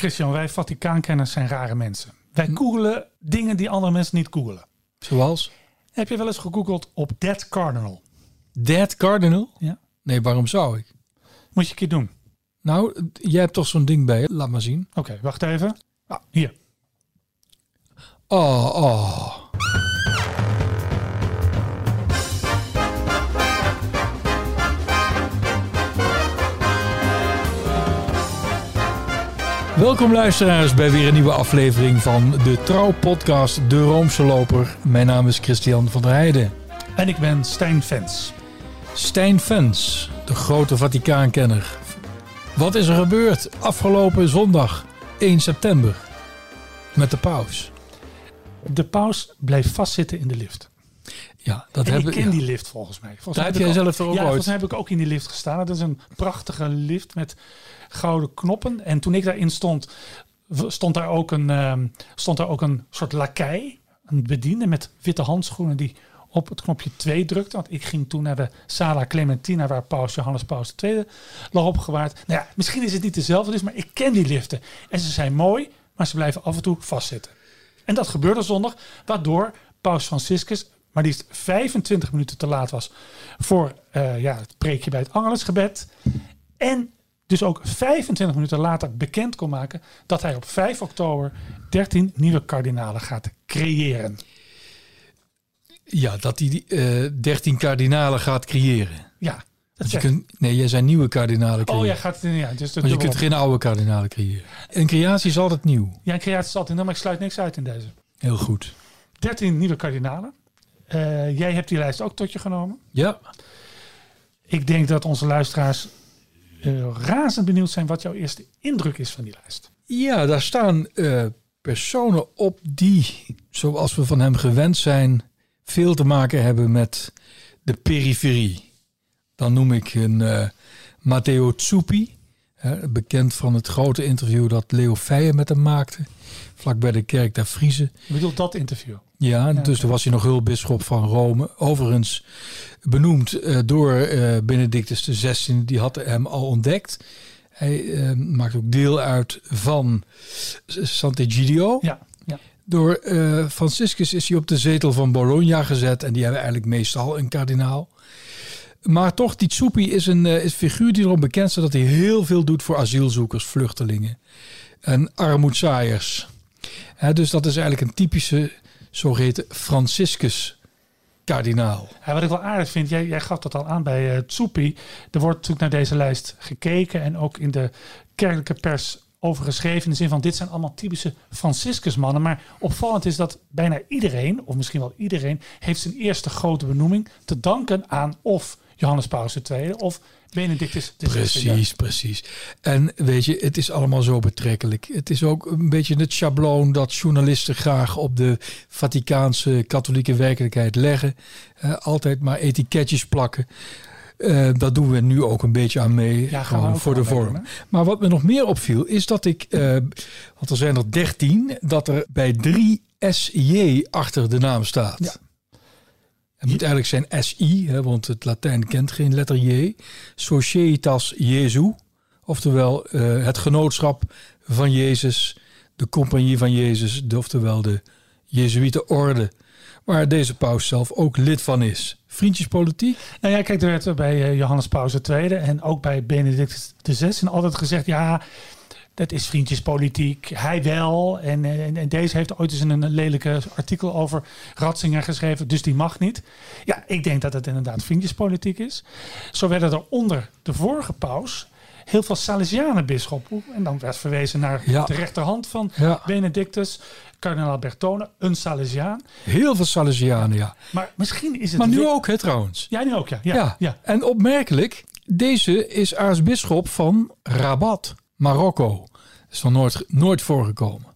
Christian, wij Vaticaankenners zijn rare mensen. Wij googelen dingen die andere mensen niet googelen. Zoals? Heb je wel eens gegoogeld op Dead Cardinal? Dead Cardinal? Ja. Nee, waarom zou ik? Moet je een keer doen. Nou, jij hebt toch zo'n ding bij je? Laat maar zien. Oké, wacht even. Ah, hier. Oh, oh. Welkom luisteraars bij weer een nieuwe aflevering van de Trouw-podcast De Roomse Loper. Mijn naam is Christian van der Heijden. En ik ben Stijn Vens. Stijn Fens, de grote Vaticaankenner. Wat is er gebeurd afgelopen zondag 1 september met de paus? De paus bleef vastzitten in de lift. Ja, dat En ik hebben ken die lift volgens mij. Volgens Daar heb jij ik zelf er ook ja, ooit. volgens mij heb ik ook in die lift gestaan. Dat is een prachtige lift met gouden knoppen. En toen ik daarin stond, stond daar ook een, ehm, stond daar ook een soort lakij. Een bediende met witte handschoenen die op het knopje 2 drukte. Want ik ging toen naar de Sala Clementina waar paus Johannes Paus II lag opgewaard. Nou ja, misschien is het niet dezelfde lift, maar ik ken die liften. En ze zijn mooi, maar ze blijven af en toe vastzitten. En dat gebeurde zondag, waardoor Paus Franciscus maar liefst 25 minuten te laat was voor eh, ja, het preekje bij het Angelusgebed. En dus ook 25 minuten later bekend kon maken dat hij op 5 oktober 13 nieuwe kardinalen gaat creëren. Ja, dat hij die eh 13 kardinalen gaat creëren. Ja, dat je kunt, nee, jij zijn nieuwe kardinalen creëren. Oh ja, gaat het ja, dus Want je kunt geen oude kardinalen creëren. Een creatie is altijd nieuw. Ja, een creatie is altijd, maar ik sluit niks uit in deze. Heel goed. 13 nieuwe kardinalen. Eh, jij hebt die lijst ook tot je genomen. Ja, Ik denk dat onze luisteraars eh, razend benieuwd zijn wat jouw eerste indruk is van die lijst. ja daar staan eh, personen op die, zoals we van hem gewend zijn, veel te maken hebben met de periferie. Dan noem ik een Matteo Zuppi, hè, bekend van het grote interview dat Leo Feijen met hem maakte, vlak bij de kerk der Friezen. Ik bedoel dat interview. Ja, dus toen was hij nog hulpbisschop van Rome. Overigens benoemd eh, door eh, Benedictus XVI. Die had hem al ontdekt. Hij eh, maakt ook deel uit van Sant'Egidio. Ja, ja. Door eh, Franciscus is hij op de zetel van Bologna gezet. En die hebben eigenlijk meestal een kardinaal. Maar toch, die Tsupi is een, eh, is figuur die erom bekend staat... dat hij heel veel doet voor asielzoekers, vluchtelingen en armoedzaaiers. Dus dat is eigenlijk een typische zogeheten Franciscus-kardinaal. Ja, wat ik wel aardig vind, jij, jij gaf dat al aan bij uh, Tsoepi. Er wordt natuurlijk naar deze lijst gekeken en ook in de kerkelijke pers over geschreven. In de zin van, dit zijn allemaal typische Franciscusmannen. Maar opvallend is dat bijna iedereen, of misschien wel iedereen... heeft zijn eerste grote benoeming te danken aan of Johannes Paus II... of Benedictus XVI. Precies, precies. En weet je, het is allemaal zo betrekkelijk. Het is ook een beetje het schabloon dat journalisten graag op de Vaticaanse katholieke werkelijkheid leggen. Eh, altijd maar etiketjes plakken. Eh, dat doen we nu ook een beetje aan mee, Ja, gewoon voor de vorm. doen, maar wat me nog meer opviel, is dat ik, eh, want er zijn er dertien, dat er bij drie SJ achter de naam staat. Ja. Het moet eigenlijk zijn SI, hè, want het Latijn kent geen letter J. Societas Jesu, oftewel eh, het genootschap van Jezus, de compagnie van Jezus, de, oftewel de Jezuïetenorde, waar deze paus zelf ook lid van is. Vriendjespolitiek? Nou ja, kijk, er werd bij eh, Johannes Paus II en ook bij Benedictus XVI altijd gezegd... ja, dat is vriendjespolitiek, hij wel. En, en, en deze heeft ooit eens een, een lelijke artikel over Ratzinger geschreven, dus die mag niet. Ja, ik denk dat het inderdaad vriendjespolitiek is. Zo werden er onder de vorige paus heel veel Salesianen bisschoppen. En dan werd verwezen naar Ja. de rechterhand van Ja. Benedictus, kardinaal Bertone, een Salesiaan. Heel veel Salesianen, ja. Maar misschien is het... Maar nu ook, hè, trouwens. Ja, nu ook, ja. Ja, Ja. ja. En opmerkelijk, deze is aartsbisschop van Rabat, Marokko. Dat is nog nooit, nooit voorgekomen.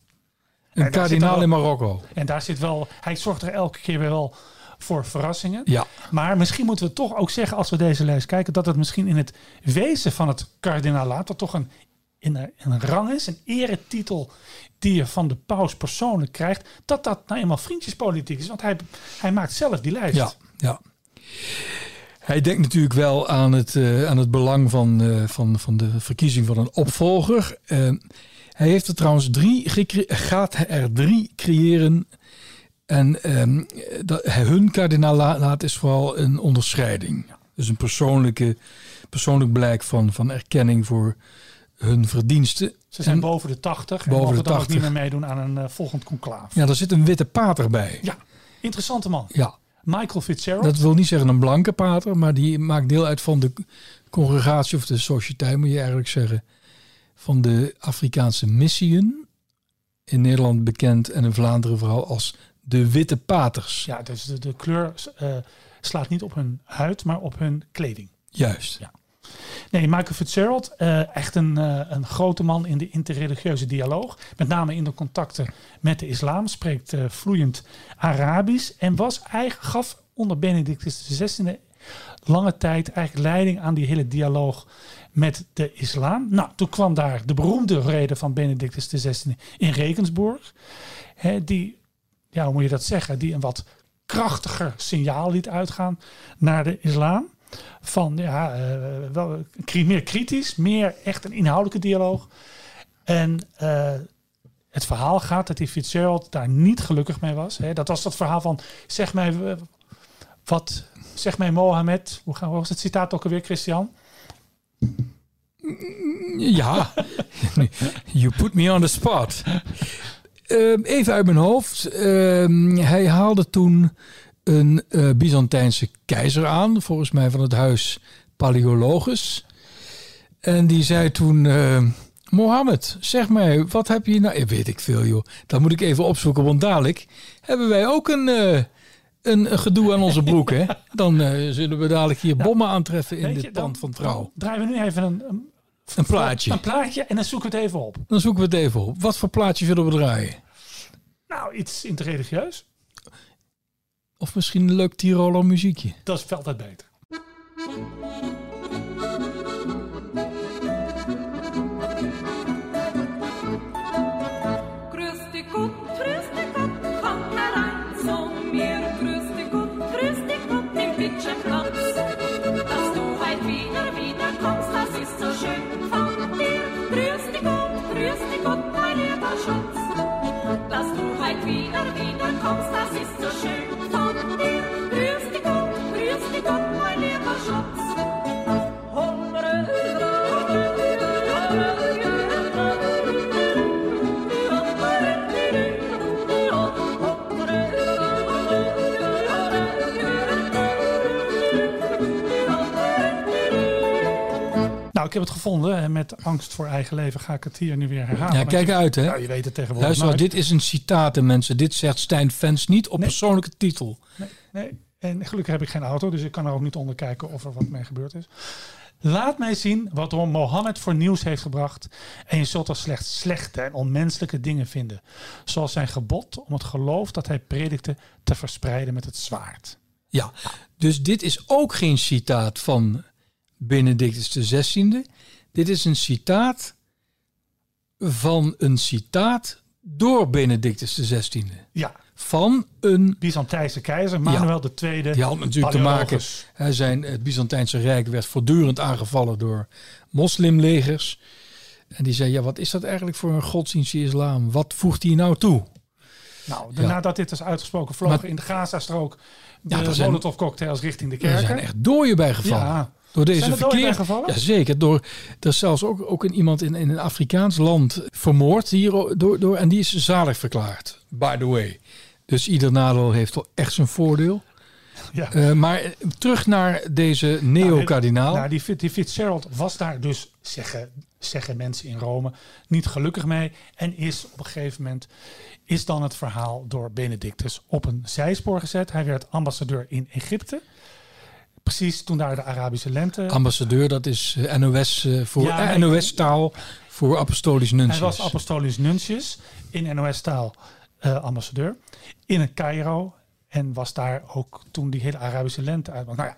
Een kardinaal in Marokko. En daar zit wel, hij zorgt er elke keer weer wel voor verrassingen. Ja, Maar misschien moeten we toch ook zeggen, als we deze lijst kijken, dat het misschien in het wezen van het kardinalaat, wat toch een, in een, een rang is, een eretitel die je van de paus persoonlijk krijgt, dat dat nou eenmaal vriendjespolitiek is. Want hij, hij maakt zelf die lijst. ja, ja. Hij denkt natuurlijk wel aan het, eh, aan het belang van, eh, van, van de verkiezing van een opvolger. Eh, Hij heeft er trouwens drie, gaat er drie creëren. En ehm, dat, hun kardinaalaat is vooral een onderscheiding. Dus een persoonlijke, persoonlijk blijk van, van erkenning voor hun verdiensten. Ze zijn En- boven de 80 en Boven mogen de dan ook 80. niet meer meedoen aan een volgend conclaaf. Ja, daar zit een witte pater bij. Ja, interessante man. Ja, Michael Fitzgerald. dat wil niet zeggen een blanke pater, maar die maakt deel uit van de congregatie of de sociëteit, moet je eigenlijk zeggen, van de Afrikaanse Missie. In Nederland bekend en in Vlaanderen vooral als de Witte Paters. Ja, dus de, de kleur eh, slaat niet op hun huid, maar op hun kleding. Juist. Ja. Nee, Michael Fitzgerald, eh, echt een, eh, een grote man in de interreligieuze dialoog. Met name in de contacten met de islam. Spreekt eh, vloeiend Arabisch. En was eigenlijk, gaf onder Benedictus XVI lange tijd eigenlijk leiding aan die hele dialoog met de islam. Nou, toen kwam daar de beroemde reden van Benedictus XVI in Regensburg. Hè, die, ja, hoe moet je dat zeggen? Die een wat krachtiger signaal liet uitgaan naar de islam van ja, eh, wel meer kritisch, meer echt een inhoudelijke dialoog. En eh, het verhaal gaat dat die Fitzgerald daar niet gelukkig mee was. Hè. Dat was dat verhaal van zeg mij wat, zeg mij Mohammed. Hoe gaan we het citaat ook alweer, Christian? Ja, you put me on the spot. Ehm, even uit mijn hoofd. Ehm, hij haalde toen een eh, Byzantijnse keizer aan, volgens mij van het huis Paleologus. En die zei toen: eh, Mohammed, zeg mij, wat heb je nou? Weet ik veel, joh. Dat moet ik even opzoeken, want dadelijk hebben wij ook een. eh, een, gedoe aan onze broek, hè? Dan zullen we dadelijk hier bommen aantreffen in dit dan- pand van trouw. dan Draaien we nu even een, een, Een plaatje. een plaatje en dan zoeken we het even op. Dan zoeken we het even op. Wat voor plaatje zullen we draaien? Nou, iets interreligieus. Of misschien een leuk Tiroler muziekje. Dat is altijd beter. Heb het gevonden. En met angst voor eigen leven ga ik het hier nu weer herhalen. Ja, kijk je, uit, hè. Nou, je weet het tegenwoordig Luister, dit is een citaat, mensen. Dit zegt Stijn Fans niet op Nee. persoonlijke titel. Nee, nee. En gelukkig heb ik geen auto, dus ik kan er ook niet onder kijken of er wat mee gebeurd is. Laat mij zien wat Ron Mohammed voor nieuws heeft gebracht. En je zult er slechts slechte en onmenselijke dingen vinden. Zoals zijn gebod om het geloof dat hij predikte te verspreiden met het zwaard. Ja, dus dit is ook geen citaat van Benedictus XVI. Dit is een citaat van een citaat door Benedictus XVI. Ja, Van een Byzantijnse keizer Manuel II. Die had natuurlijk te maken. Hè, zijn, het Byzantijnse Rijk werd voortdurend aangevallen door moslimlegers. En die zei: Ja, wat is dat eigenlijk voor een godsdienst, die islam? Wat voegt hij nou toe? Nou, Ja. nadat dit is uitgesproken, vlogen Maar- in de Gazastrook de Ja, er zijn- Molotov cocktails richting de Er kerken. zijn echt dooien bij gevallen. Ja. Door deze Zijn er verkeer. gevallen? Jazeker. Door, er is zelfs ook, ook een, iemand in, in een Afrikaans land vermoord hier, door, door, en die is zalig verklaard. By the way. Dus ieder nadeel heeft wel echt zijn voordeel. Ja. Eh, maar terug naar deze neo-kardinaal. Nou, die, die Fitzgerald was daar dus, zeggen, zeggen mensen in Rome, niet gelukkig mee. En is op een gegeven moment, is dan het verhaal door Benedictus op een zijspoor gezet. Hij werd ambassadeur in Egypte. Precies toen daar de Arabische lente... Ambassadeur, dat is eh, NOS eh, voor Ja, eh. NOS-taal voor apostolisch nuntius. Hij was apostolisch nuntius in NOS-taal ambassadeur in Cairo. En was daar ook toen die hele Arabische lente uit. Nou ja,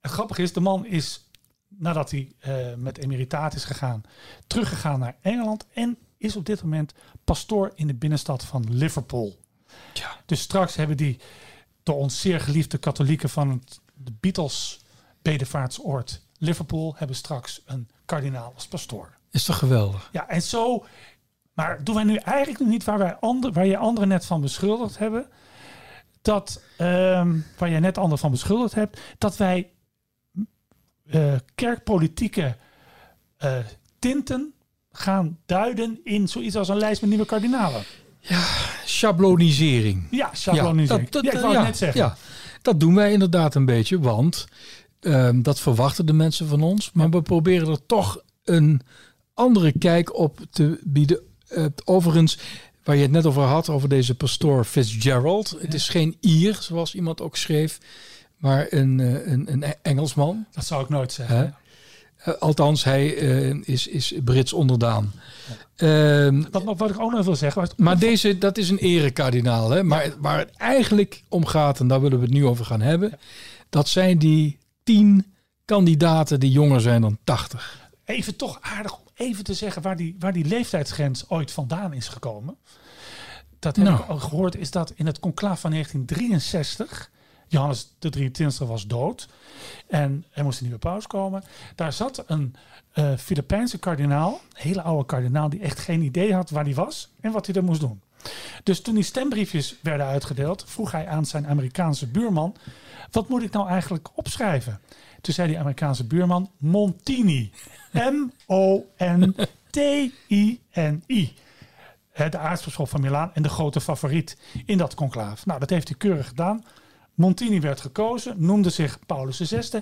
het grappige is, de man is nadat hij met emeritaat is gegaan, teruggegaan naar Engeland. En is op dit moment pastoor in de binnenstad van Liverpool. Ja. Dus straks hebben die door ons zeer geliefde katholieken van het, de Beatles bedevaartsoord Liverpool hebben straks een kardinaal als pastoor. Is toch geweldig? Ja, en zo Maar doen wij nu eigenlijk niet waar, wij ander, waar je anderen net van beschuldigd hebben? Dat, ehm, waar jij net anderen van beschuldigd hebt, dat wij eh, kerkpolitieke eh, tinten gaan duiden in zoiets als een lijst met nieuwe kardinalen. Schablonisering. Ja, schablonisering. Ja, ik wou het net zeggen. Ja, dat doen wij inderdaad een beetje, want ehm, dat verwachten de mensen van ons. Maar we proberen er toch een andere kijk op te bieden. Eh, overigens, waar je het net over had, over deze pastoor Fitzgerald. Het is geen Ier, zoals iemand ook schreef, maar een, eh, een, een Engelsman. Dat zou ik nooit zeggen. Eh, althans, hij eh, is, is Brits onderdaan. Ehm, Wat, wat ik ook nog wil zeggen. was- maar deze, dat is een erekardinaal. Hè? Maar waar het eigenlijk om gaat, en daar willen we het nu over gaan hebben. Dat zijn die tien kandidaten die jonger zijn dan 80. even toch aardig om even te zeggen waar die, waar die leeftijdsgrens ooit vandaan is gekomen. Dat heb Nou. ik al gehoord, is dat in het conclaaf van 1963, Johannes de 23 was dood en er moest een nieuwe paus komen. Daar zat een eh Filipijnse kardinaal, een hele oude kardinaal, die echt geen idee had waar hij was en wat hij er moest doen. Dus toen die stembriefjes werden uitgedeeld, vroeg hij aan zijn Amerikaanse buurman: Wat moet ik nou eigenlijk opschrijven? Toen zei die Amerikaanse buurman Montini. M-O-N-T-I-N-I. De aartsbisschop van Milaan en de grote favoriet in dat conclaaf. Nou, dat heeft hij keurig gedaan. Montini werd gekozen, noemde zich Paulus VI.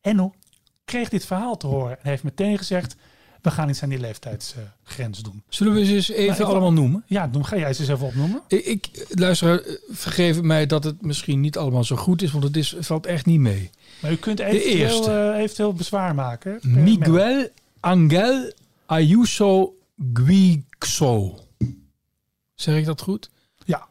En hoe kreeg dit verhaal te horen? En heeft meteen gezegd: We gaan iets aan die leeftijdsgrens doen. Zullen we ze eens even Nou, allemaal noemen? Ja, noem, ga jij ze eens even opnoemen? Ik, ik luister, eh, vergeef mij dat het misschien niet allemaal zo goed is, want het is, valt echt niet mee. Maar u kunt eerste. eventueel, eh, eventueel bezwaar maken. mail. Miguel Angel Ayuso Guixo. Zeg ik dat goed? Ja,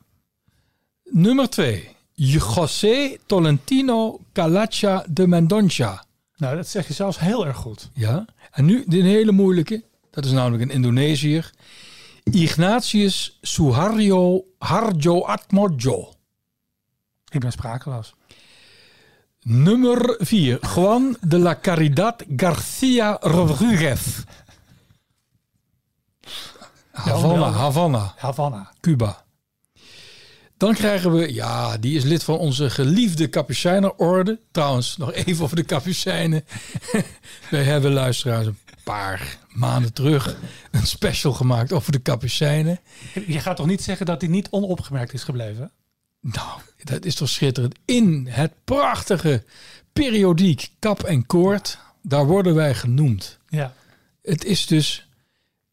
Nummer 2. José Tolentino Calacha de Mendonça. nou dat zeg je zelfs heel erg goed. Ja. En nu de hele moeilijke. Dat is namelijk een Indonesiër. Ignatius Suharyo Harjo Atmojo. Ik ben sprakeloos. Nummer 4. Juan de la Caridad Garcia Rodriguez. Havana. Havana, Havana. Cuba. Dan krijgen we, ja, die is lid van onze geliefde Capucijnerorde. Trouwens, nog even over de Capucijnen. Wij hebben luisteraars een paar maanden terug een special gemaakt over de Capucijnen. Je gaat toch niet zeggen dat hij niet onopgemerkt is gebleven? Nou, dat is toch schitterend. In het prachtige periodiek Kap en Koord, daar worden wij genoemd. Ja. Het is dus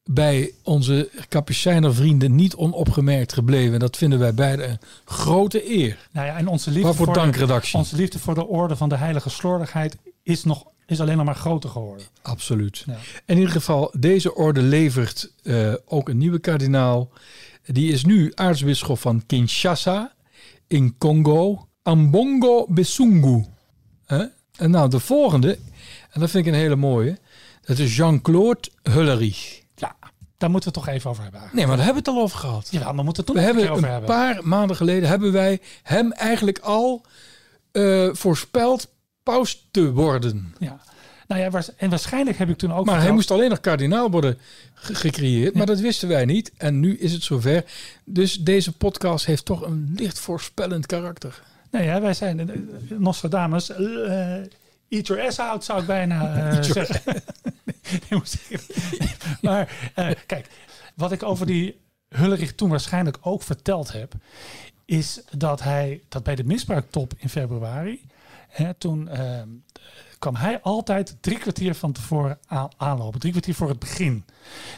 bij onze Capucijner vrienden niet onopgemerkt gebleven. Dat vinden wij beide een grote eer. Nou ja, en onze liefde, Waarvoor voor de, onze liefde voor de orde van de heilige slordigheid is, nog, is alleen nog maar groter geworden. Absoluut. Ja. In ieder geval, deze orde levert eh, ook een nieuwe kardinaal. Die is nu aartsbisschop van Kinshasa in Congo. Ambongo Besungu. En nou, de volgende, en dat vind ik een hele mooie. Dat is Jean-Claude Hullerich. Daar moeten we het toch even over hebben. Nee, maar daar hebben we het al over gehad. Ja, dan moeten we We het toch nog hebben een hebben. paar maanden geleden hebben wij hem eigenlijk al eh, voorspeld paus te worden. Ja. Nou ja, en waarschijnlijk heb ik toen ook Maar hij moest alleen nog kardinaal worden ge- gecreëerd. Maar dat wisten wij niet. En nu is het zover. Dus deze podcast heeft toch een licht voorspellend karakter. Nee, ja, wij zijn eh, Nostradamus. eh eat your ass out, zou ik bijna eh, your zeggen. Nee, maar eh, kijk, wat ik over die Hullerich toen waarschijnlijk ook verteld heb, is dat hij dat bij de misbruiktop in februari, hè, toen kwam hij altijd drie kwartier van tevoren aan, aanlopen, drie kwartier voor het begin.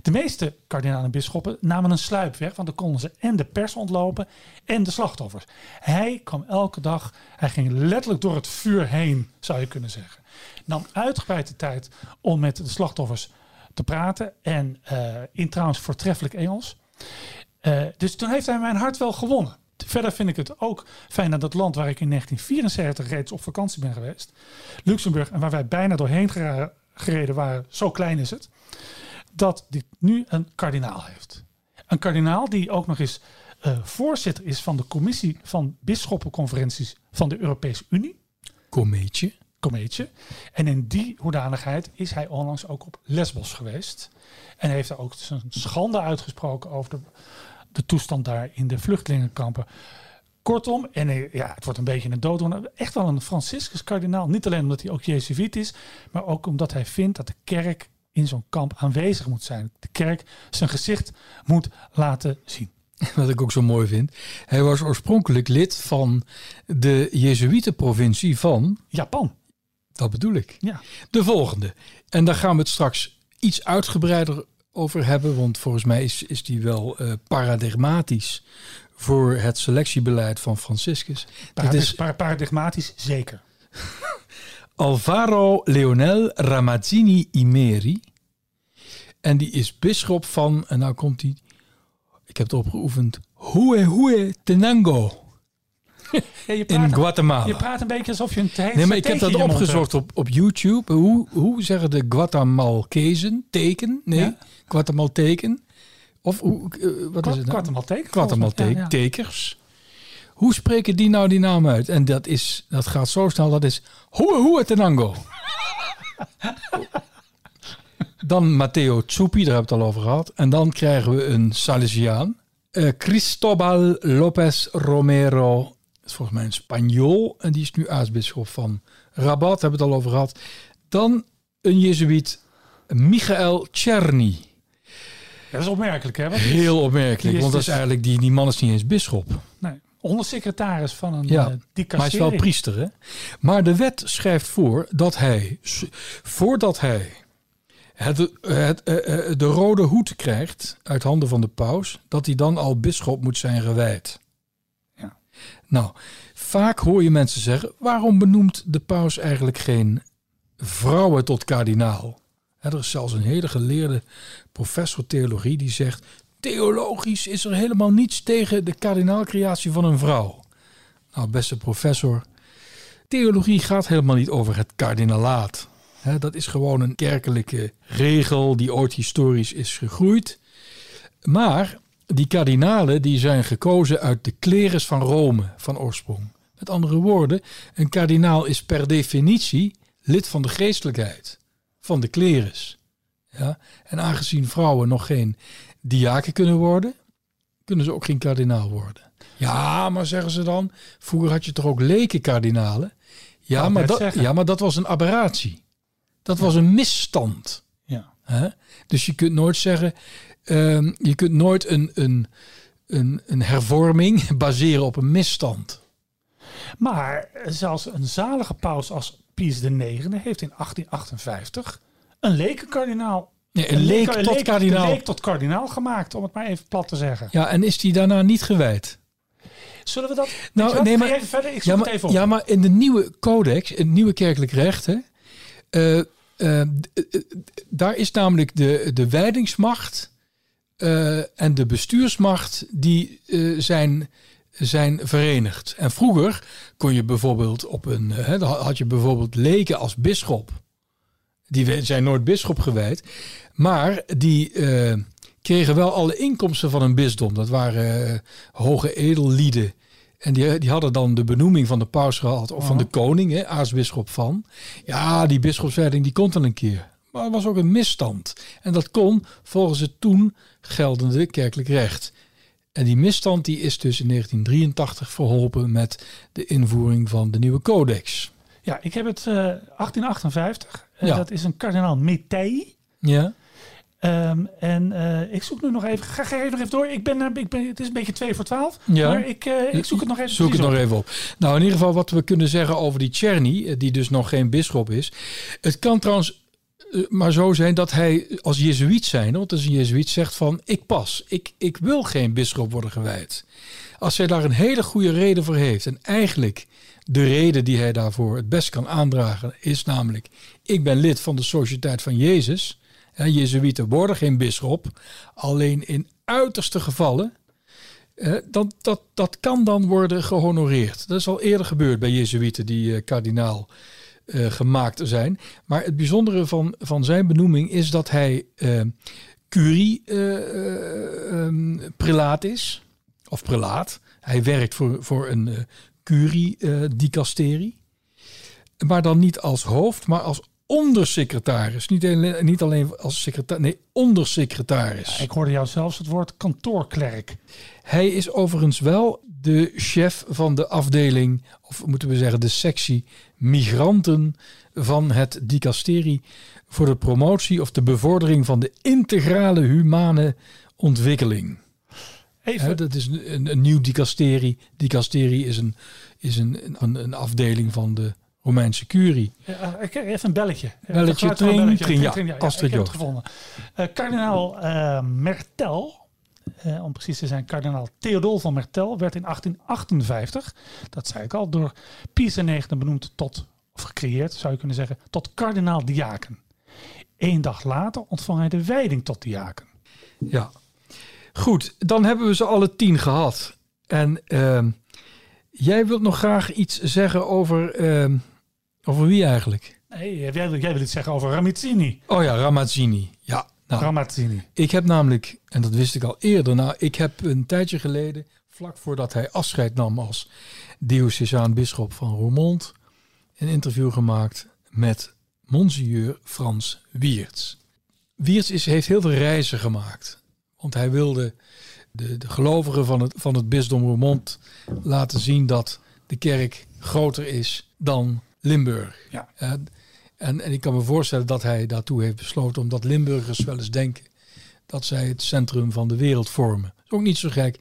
De meeste kardinalen en bisschoppen namen een sluip weg, want dan konden ze en de pers ontlopen en de slachtoffers. Hij kwam elke dag, hij ging letterlijk door het vuur heen, zou je kunnen zeggen. Nam uitgebreid de tijd om met de slachtoffers te praten en eh, in trouwens voortreffelijk Engels. Eh, dus toen heeft hij mijn hart wel gewonnen. Verder vind ik het ook fijn dat het land waar ik in 1974 reeds op vakantie ben geweest, Luxemburg, en waar wij bijna doorheen gereden waren, zo klein is het, dat dit nu een kardinaal heeft. Een kardinaal die ook nog eens eh, voorzitter is van de commissie van bisschoppenconferenties van de Europese Unie. Komeetje. komeetje. En in die hoedanigheid is hij onlangs ook op Lesbos geweest. En heeft daar ook zijn schande uitgesproken over de, de toestand daar in de vluchtelingenkampen. Kortom, en eh, ja, het wordt een beetje een dooddoener. Echt wel een Franciscus kardinaal. Niet alleen omdat hij ook Jezuïet is, maar ook omdat hij vindt dat de kerk in zo'n kamp aanwezig moet zijn. De kerk zijn gezicht moet laten zien. Wat ik ook zo mooi vind. Hij was oorspronkelijk lid van de Jezuïetenprovincie van, Japan. dat bedoel ik, Ja. de volgende. En daar gaan we het straks iets uitgebreider over hebben, want volgens mij is, is die wel eh, paradigmatisch voor het selectiebeleid van Franciscus. Dit Paradi- is par- paradigmatisch zeker. Alvaro Leonel Ramazzini Imeri. En die is bisschop van, en nou komt hij, ik heb het opgeoefend, Hue Hue Tenango Ja, je, in praat, Guatemala. je praat een beetje alsof je een heet Nee, maar ik heb dat in opgezocht op, op YouTube. Hoe, hoe zeggen de Guatemaltezen? Teken? Nee, Ja. Guatemalteken. Of hoe, eh, wat is het nou? Guatemalteek. Guatemalteek, Ja. Hoe spreken die nou die naam uit? En dat, is, dat gaat zo snel, dat is Hoe Hoe Tenango. dan Matteo Zuppi, daar hebben we het al over gehad. En dan krijgen we een Salesiaan. Eh, Cristobal López Romero. Is volgens mij een Spanjool. En die is nu aartsbisschop van Rabat, hebben we het al over gehad. Dan een Jezuïet, Michael Czerny. Dat is opmerkelijk, hè? Heel opmerkelijk, is want dat is dus- eigenlijk, die, die man is niet eens bisschop. nee, ondersecretaris van een Ja, ja, Maar hij is wel priester, hè? Maar de wet schrijft voor dat hij, voordat hij het, het, eh, eh, de rode hoed krijgt uit handen van de paus, dat hij dan al bisschop moet zijn gewijd. Nou, vaak hoor je mensen zeggen, waarom benoemt de paus eigenlijk geen vrouwen tot kardinaal? Er is zelfs een hele geleerde professor theologie die zegt, theologisch is er helemaal niets tegen de kardinaalcreatie van een vrouw. Nou, beste professor, theologie gaat helemaal niet over het kardinalaat. Dat is gewoon een kerkelijke regel die ooit historisch is gegroeid. Maar die kardinalen die zijn gekozen uit de klerus van Rome van oorsprong. Met andere woorden, een kardinaal is per definitie lid van de geestelijkheid, van de klerus. Ja? En aangezien vrouwen nog geen diaken kunnen worden, kunnen ze ook geen kardinaal worden. Ja, maar zeggen ze dan, vroeger had je toch ook lekenkardinalen? Ja, Wou maar dat, ja, maar dat was een aberratie. Dat was een misstand. Hè? Dus je kunt nooit zeggen, ehm, je kunt nooit een, een, een, een hervorming baseren op een misstand. Maar zelfs een zalige paus als Pius IX heeft in 1858 een lekenkardinaal. Nee, een leek tot leek- kardinaal. Een leek tot kardinaal gemaakt, om het maar even plat te zeggen. Ja, en is die daarna niet gewijd? Zullen we dat? Nou, nee, maar- even verder. Ik zoek Ja het maar, even op. ja, maar in de nieuwe codex, het nieuwe kerkelijk recht, hè, eh, eh, d- eh, daar is namelijk de, de wijdingsmacht eh, en de bestuursmacht die eh, zijn, zijn verenigd. En vroeger kon je bijvoorbeeld op een, eh, had je bijvoorbeeld leken als bisschop. Die zijn nooit bisschop gewijd, maar die eh, kregen wel alle inkomsten van een bisdom. Dat waren eh, hoge edellieden. En die, die hadden dan de benoeming van de paus gehad, of van de koning, hè, aartsbisschop van. Ja, die bisschopswijding die komt dan een keer. Maar het was ook een misstand. En dat kon volgens het toen geldende kerkelijk recht. En die misstand die is dus in 1983 verholpen met de invoering van de nieuwe codex. Ja, ik heb het eh 1858. Eh, Ja. Dat is een kardinaal Mettei. Ja, Ehm, en eh, ik zoek nu nog even. Ga, even nog even door. Ik ben, ik ben, het is een beetje twee voor twaalf. Ja. Maar ik, eh, ik zoek het nog even. Zoek het precies nog op. even op. Nou, in ieder geval wat we kunnen zeggen over die Czerny, eh, die dus nog geen bisschop is. Het kan trouwens maar zo zijn dat hij als jezuïet zijn, want als een jezuïet zegt van ik pas, ik, ik wil geen bisschop worden gewijd. Als hij daar een hele goede reden voor heeft en eigenlijk de reden die hij daarvoor het best kan aandragen is namelijk ik ben lid van de Sociëteit van Jezus. Jezuïeten worden geen bisschop, alleen in uiterste gevallen eh, dat, dat, dat kan dan worden gehonoreerd. Dat is al eerder gebeurd bij Jezuïeten die eh, kardinaal eh, gemaakt zijn. Maar het bijzondere van, van zijn benoeming is dat hij eh curie eh, ehm, is. Of prelaat. Hij werkt voor, voor een eh curie eh, dicasterie. maar dan niet als hoofd, maar als ondersecretaris. Niet alleen, niet alleen als secretaris, nee, ondersecretaris. Ik hoorde jou zelfs het woord kantoorklerk. Hij is overigens wel de chef van de afdeling, of moeten we zeggen de sectie migranten van het dicasterie voor de promotie of de bevordering van de integrale humane ontwikkeling. Even, dat is een, een, een nieuw dicasterie. Dicasterie is, een, is een, een, een afdeling van de Romeinse curie. Ja, ik even een belletje. Belletje, tring, belletje. tring, ja. Tring, Astrid ik heb het gevonden. Eh, kardinaal eh, Mertel, eh, om precies te zijn, kardinaal Theodol van Mertel, werd in 1858, dat zei ik al, door Pius IX benoemd tot, of gecreëerd zou je kunnen zeggen, tot kardinaal diaken. Eén dag later ontving hij de wijding tot diaken. Ja. Goed, dan hebben we ze alle tien gehad. En ehm, jij wilt nog graag iets zeggen over, ehm, over wie eigenlijk? Nee, jij, wil- jij wil iets zeggen over Ramazzini. Oh ja, Ramazzini. Ja, nou, Ramazzini. ik heb namelijk, en dat wist ik al eerder, nou, ik heb een tijdje geleden, vlak voordat hij afscheid nam als diocesaan bisschop van Roermond, een interview gemaakt met Monseigneur Frans Wiertz. Wiertz is, heeft heel veel reizen gemaakt, want hij wilde de, de gelovigen van het, van het bisdom Roermond laten zien dat de kerk groter is dan Limburg. Ja. Eh, en, en ik kan me voorstellen dat hij daartoe heeft besloten, omdat Limburgers wel eens denken dat zij het centrum van de wereld vormen. Is ook niet zo gek,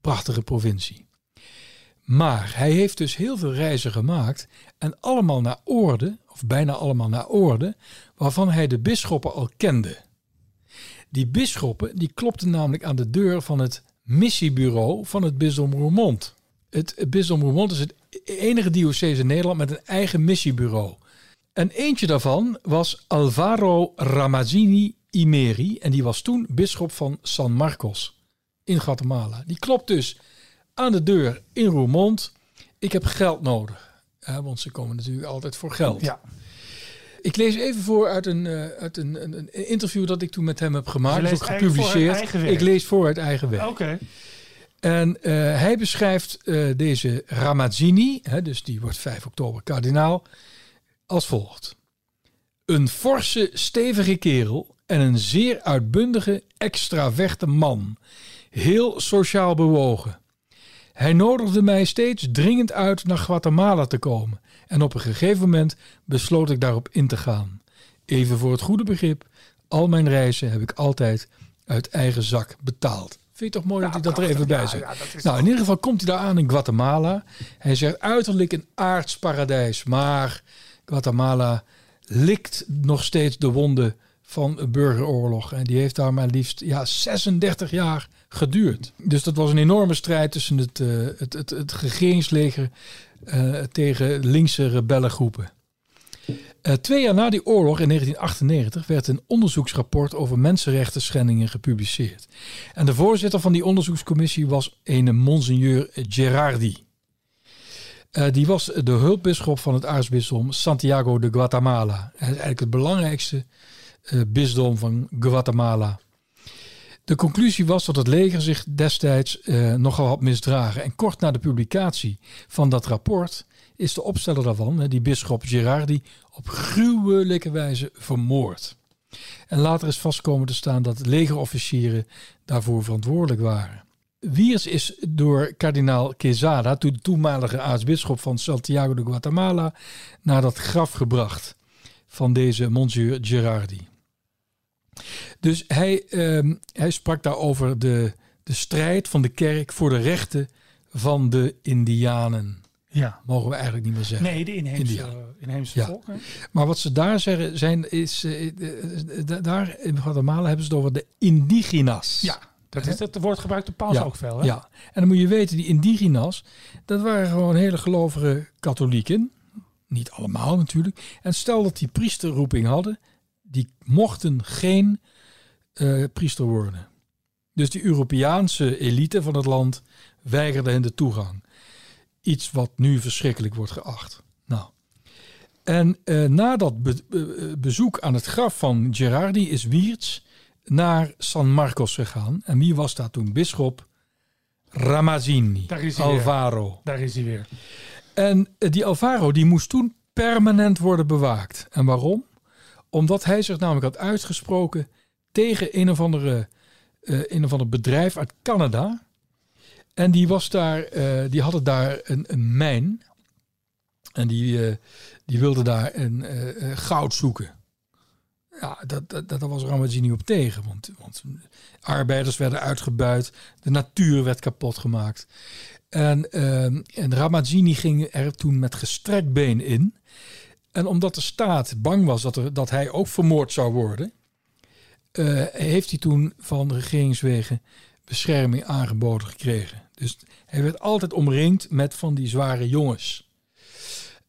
prachtige provincie. Maar hij heeft dus heel veel reizen gemaakt en allemaal naar orde, of bijna allemaal naar orde, waarvan hij de bisschoppen al kende. Die bisschoppen die klopten namelijk aan de deur van het missiebureau van het bisdom Roermond. Het, het bisdom Roermond is het enige diocese in Nederland met een eigen missiebureau. En eentje daarvan was Alvaro Ramazzini Imeri. En die was toen bisschop van San Marcos in Guatemala. Die klopt dus aan de deur in Roermond. Ik heb geld nodig. Ja, want ze komen natuurlijk altijd voor geld. Ja, Ik lees even voor uit een, eh, uit een, een, een interview dat ik toen met hem heb gemaakt. Ook voor gepubliceerd. ik lees voor uit eigen werk. oké. En eh, hij beschrijft eh, deze Ramazzini, hè, dus die wordt 5 oktober kardinaal, als volgt. Een forse, stevige kerel en een zeer uitbundige, extraverte man. Heel sociaal bewogen. Hij nodigde mij steeds dringend uit naar Guatemala te komen. En op een gegeven moment besloot ik daarop in te gaan. Even voor het goede begrip, al mijn reizen heb ik altijd uit eigen zak betaald. Vind je toch mooi dat hij dat er even bij? Ja, is Nou, in ieder geval komt hij daar aan in Guatemala. Hij zegt uiterlijk een aards paradijs, maar Guatemala likt nog steeds de wonden van een burgeroorlog. En die heeft daar maar liefst ja, 36 jaar geduurd. Dus dat was een enorme strijd tussen het, eh, het, het, het regeringsleger eh, tegen linkse rebellengroepen. Eh, twee jaar na die oorlog, in 1998, werd een onderzoeksrapport over mensenrechten schendingen gepubliceerd. En de voorzitter van die onderzoekscommissie was een monseigneur Gerardi. Eh, die was de hulpbisschop van het aartsbisdom Santiago de Guatemala. Eigenlijk het belangrijkste eh, bisdom van Guatemala. De conclusie was dat het leger zich destijds nogal had misdragen. En kort na de publicatie van dat rapport is de opsteller daarvan, die bisschop Gerardi, op gruwelijke wijze vermoord. En later is vastkomen te staan dat legerofficieren daarvoor verantwoordelijk waren. Wiers is door kardinaal Quesada, toen de toenmalige aartsbisschop van Santiago de Guatemala, naar dat graf gebracht van deze monsieur Gerardi. Dus hij, ehm, hij sprak daar over de, de strijd van de kerk voor de rechten van de Indianen. Ja. Mogen we eigenlijk niet meer zeggen. Nee, de inheemse, India. inheemse Ja. volken. Maar wat ze daar zeggen, zijn, is, da- daar in Guatemala hebben ze het over de indigenas. Ja, dat, is, dat woord gebruikt de paus Ja, ook veel. Hè? Ja, en dan moet je weten, die indigenas, dat waren gewoon hele gelovige katholieken. Niet allemaal natuurlijk. En stel dat die priesterroeping hadden, die mochten geen priester worden. Dus die Europeaanse elite van het land weigerde hen de toegang. Iets wat nu verschrikkelijk wordt geacht. Nou. En eh, na dat be- be- bezoek aan het graf van Gerardi is Wiertz naar San Marcos gegaan. En wie was daar toen bisschop? Ramazzini. Daar is hij weer. Alvaro. Daar is hij weer. En eh, die Alvaro die moest toen permanent worden bewaakt. En waarom? Omdat hij zich namelijk had uitgesproken tegen een of andere, eh, een of ander bedrijf uit Canada. En die was daar, eh, die hadden daar een, een mijn. En die, eh, die wilde daar een eh, goud zoeken. Ja, dat, dat, dat was Ramazzini niet op tegen. Want, want arbeiders werden uitgebuit. De natuur werd kapot gemaakt. En, ehm, en Ramazzini ging er toen met gestrekt been in. En omdat de staat bang was dat, dat hij ook vermoord zou worden... heeft hij toen van regeringswegen bescherming aangeboden gekregen. Dus hij werd altijd omringd met van die zware jongens.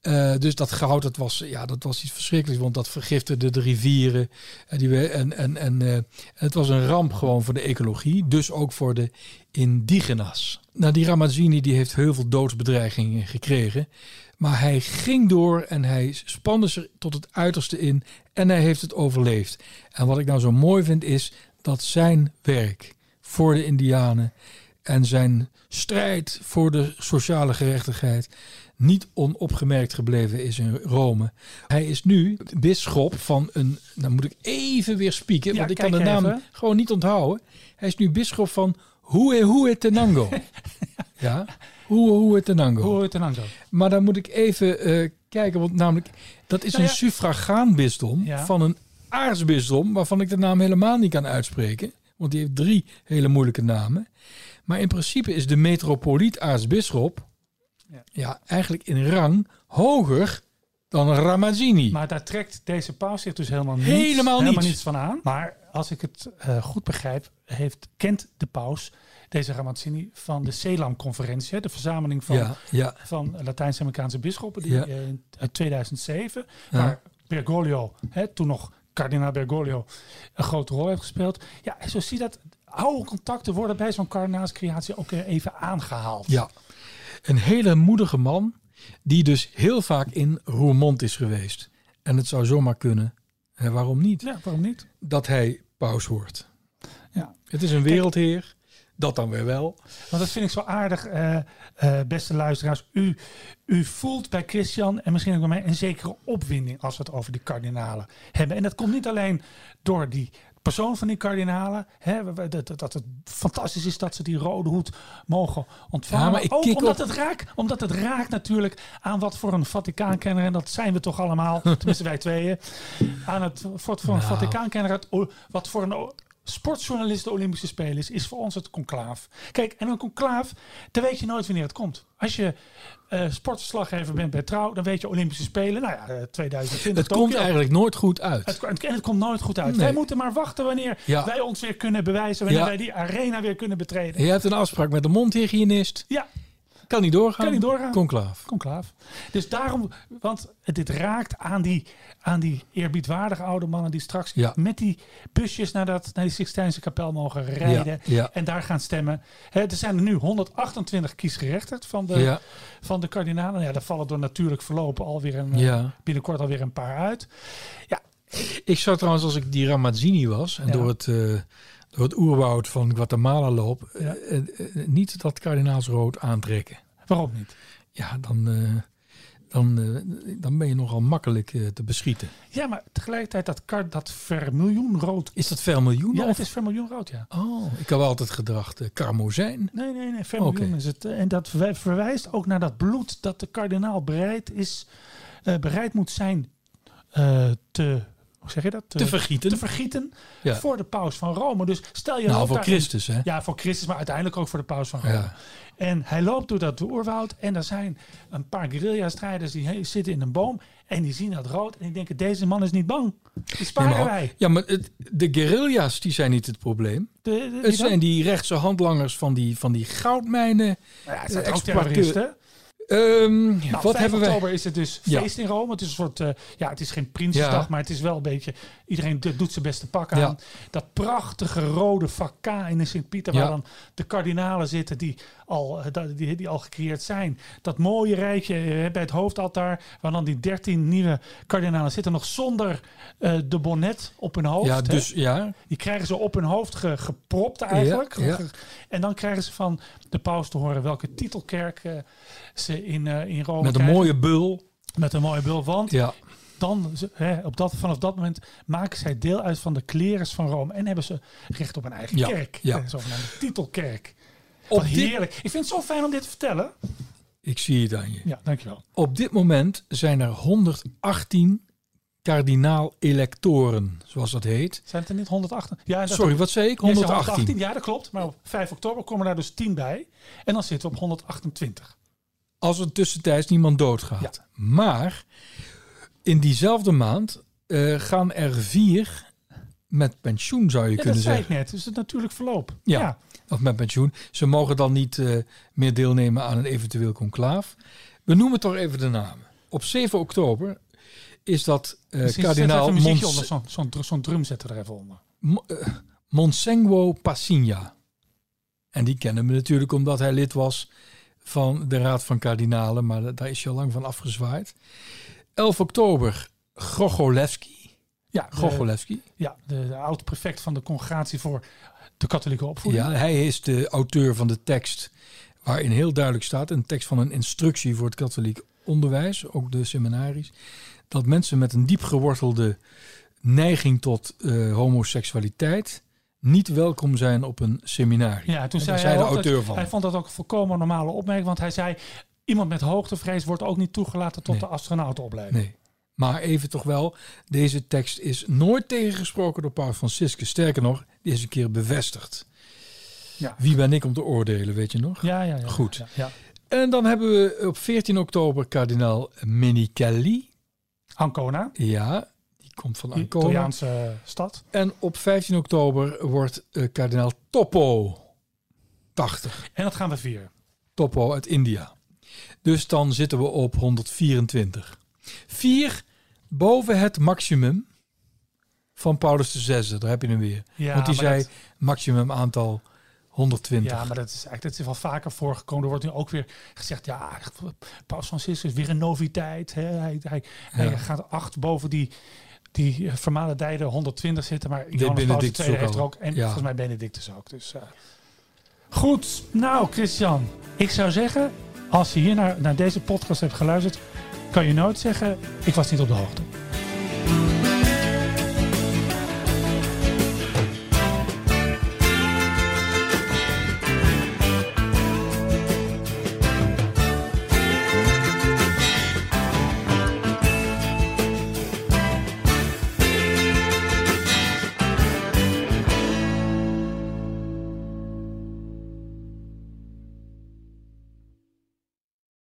Eh, dus dat goud, dat was, ja, dat was iets verschrikkelijks, want dat vergiftigde de rivieren. En, die, en, en, en eh, het was een ramp gewoon voor de ecologie, dus ook voor de indigena's. Nou, die Ramazzini die heeft heel veel doodsbedreigingen gekregen. Maar hij ging door en hij spande zich tot het uiterste in en hij heeft het overleefd. En wat ik nou zo mooi vind is dat zijn werk voor de Indianen en zijn strijd voor de sociale gerechtigheid niet onopgemerkt gebleven is in Rome. Hij is nu bisschop van een, nou moet ik even weer spieken, Ja, want ik kan de naam even. gewoon niet onthouden. Hij is nu bisschop van Hue Hue Tenango. ja, Hue Hue Tenango. Dan? Maar dan moet ik even eh, kijken, want namelijk dat is Nou een Ja. van een aartsbisdom waarvan ik de naam helemaal niet kan uitspreken, want die heeft drie hele moeilijke namen. Maar in principe is de metropoliet aartsbisschop Ja. ja. eigenlijk in rang hoger dan Ramazzini. Maar daar trekt deze paus zich dus helemaal, niets, Helemaal niets. niets van aan. Maar als ik het eh, goed begrijp, heeft, kent de paus deze Ramazzini van de CELAM-conferentie. hè, De verzameling van, ja, ja, van Latijns-Amerikaanse bisschoppen die, eh, uit 2007. Ja. Waar Bergoglio, hè, toen nog kardinaal Bergoglio, een grote rol heeft gespeeld. Ja, zo zie je dat oude contacten worden bij zo'n kardinaalscreatie ook weer even aangehaald. ja. Een hele moedige man die dus heel vaak in Roermond is geweest. En het zou zomaar kunnen, hè, waarom niet, Ja, waarom niet? dat hij paus wordt. Ja. Het is een wereldheer, dat dan weer wel. Want dat vind ik zo aardig, eh, eh, beste luisteraars. U, u voelt bij Christian en misschien ook bij mij een zekere opwinding als we het over die kardinalen hebben. En dat komt niet alleen door die persoon van die kardinalen. Hè, dat, dat, het fantastisch is dat ze die rode hoed mogen ontvangen. Ja, maar ik ook omdat, op- het raakt, omdat het raakt natuurlijk aan wat voor een Vaticaankenner, en dat zijn we toch allemaal, tenminste wij tweeën, aan het voor, voor een Nou. Vaticaankenner, het wat voor een o- sportjournalist de Olympische Spelen is, voor ons het conclaaf. Kijk, en een conclaaf, dan weet je nooit wanneer het komt. Als je eh sportverslaggever bent bij Trouw, dan weet je Olympische Spelen, nou ja, eh, 2020 Het komt eigenlijk nooit goed uit. Het, en het komt nooit goed uit. Nee. Wij moeten maar wachten wanneer Ja. wij ons weer kunnen bewijzen, wanneer Ja. wij die arena weer kunnen betreden. Je hebt een afspraak met de mondhygiënist. Ja, Kan niet doorgaan. Kan niet doorgaan. Conclaaf. conclaaf. Dus daarom, want dit raakt aan die, aan die eerbiedwaardige oude mannen die straks Ja. met die busjes naar, dat, naar die Sixtijnse kapel mogen rijden Ja, ja. en daar gaan stemmen. Hè, er zijn er nu 128 kiesgerechtigd van de, Ja, van de kardinalen. Ja, daar vallen door natuurlijk verlopen alweer een, ja. binnenkort alweer een paar uit. Ik zou trouwens, als ik die Ramazzini was en Ja. door, het, eh, door het oerwoud van Guatemala loop, Ja. eh, eh, eh, niet dat kardinaalsrood aantrekken. Waarom niet? Ja, dan, dan, dan ben je nogal makkelijk te beschieten. Ja, maar tegelijkertijd dat, kar, dat vermiljoenrood. Is dat vermiljoen? Ja, of? het is vermiljoenrood, ja. Oh, ik heb altijd gedacht uh, karmozijn. Nee, nee, nee. Vermiljoen is het. En dat verwij- verwijst ook naar dat bloed dat de kardinaal bereid is, bereid moet zijn te, hoe zeg je dat? Te vergieten. te vergieten Ja. voor de paus van Rome. Dus stel je Nou, voor Christus, hè? Ja, voor Christus, maar uiteindelijk ook voor de paus van Rome. Ja. En hij loopt door dat oerwoud en er zijn een paar guerrilla-strijders die zitten in een boom en die zien dat rood en die denken deze man is niet bang. Die sparen maar, wij. ja, maar het, de guerrilla's die zijn niet het probleem. De, Het dan? zijn die rechtse handlangers van die, van die goudmijnen. Nou ja, het zijn eh, ook exploiteurs. terroristen. Ehm, Nou, wat 5 hebben wij? oktober is het dus Ja. feest in Rome. Het is een soort, eh, ja, het is geen Prinsjesdag, Ja. maar het is wel een beetje, iedereen do- doet zijn beste pak aan. Ja. Dat prachtige rode vakka in de Sint-Pieter, waar dan de kardinalen zitten die al, eh, die, die al gecreëerd zijn. Dat mooie rijtje eh, bij het hoofdaltaar, waar dan die 13 nieuwe kardinalen zitten, nog zonder de bonnet op hun hoofd. Ja, hè. dus ja. Die krijgen ze op hun hoofd ge- gepropt eigenlijk. En dan krijgen ze van de paus te horen welke titelkerk ze in, eh, in Rome Met een krijgen. mooie bul. Met een mooie bul. Want Ja, dan, hè, op dat, vanaf dat moment maken zij deel uit van de klerus van Rome. En hebben ze recht op een eigen Ja, kerk. ja. Een zogenaamde titelkerk. Op dit- heerlijk. Ik vind het zo fijn om dit te vertellen. ik zie het aan je. Ja, dankjewel. Op dit moment zijn er 118 kardinaal-electoren, zoals dat heet. Zijn het er niet 108? Ja, Sorry, wat zei ik? Jij zei 118. Ja, dat klopt. Maar op 5 oktober komen daar dus 10 bij. En dan zitten we op 128. Als er tussentijds niemand doodgaat. Maar in diezelfde maand eh, gaan er vier met pensioen, zou je Ja, dat kunnen zei zeggen. ik net. Dus het natuurlijk verloop. Ja. Of met pensioen. Ze mogen dan niet eh, meer deelnemen aan een eventueel conclaaf. We noemen toch even de namen. Op 7 oktober is dat eh Misschien kardinaal Mons- onder. Zo'n zo'n drum zetten er even onder. Mo- Monsengo Passinha. En die kennen we natuurlijk omdat hij lid was van de Raad van Kardinalen, maar da- daar is hij al lang van afgezwaaid. 11 oktober Grogolewski. Ja, Grogolewski. ja de, de oud-prefect van de congregatie voor de katholieke opvoeding. Ja, hij is de auteur van de tekst waarin heel duidelijk staat, een tekst van een instructie voor het katholiek onderwijs, ook de seminaries, dat mensen met een diep gewortelde neiging tot eh, homoseksualiteit niet welkom zijn op een seminarie. Ja, toen En zei hij, de ook dat- auteur van. Hij vond dat ook een volkomen normale opmerking. Want hij zei, iemand met hoogtevrees wordt ook niet toegelaten tot Nee. de astronautenopleiding. Nee. Maar even toch wel, deze tekst is nooit tegengesproken door Paus Franciscus. Sterker nog, die is een keer bevestigd. Ja. Wie ben ik om te oordelen, weet je nog? Ja, ja, ja. Goed. Ja, ja. En dan hebben we op 14 oktober kardinaal Menichelli. Ancona, Ja, komt van Ancona. Italiaanse stad. En op 15 oktober wordt eh, kardinaal Toppo 80. En dat gaan we vieren. Toppo uit India. Dus dan zitten we op 124. Vier boven het maximum van Paulus VI. Daar heb je hem weer. Ja, Want die zei dat- maximum aantal 120. Ja, maar dat is eigenlijk dat is wel vaker voorgekomen. Er wordt nu ook weer gezegd, ja, Paus Franciscus weer een noviteit. Hè? Hij, hij, hij gaat acht boven die, die vermalendijde 120 zitten. Maar Johannes Benedictus II heeft er ook. En Ja. volgens mij Benedictus ook. Dus, eh. Goed, nou Christian. Ik zou zeggen, als je hier naar, naar deze podcast hebt geluisterd... kan je nooit zeggen, ik was niet op de hoogte.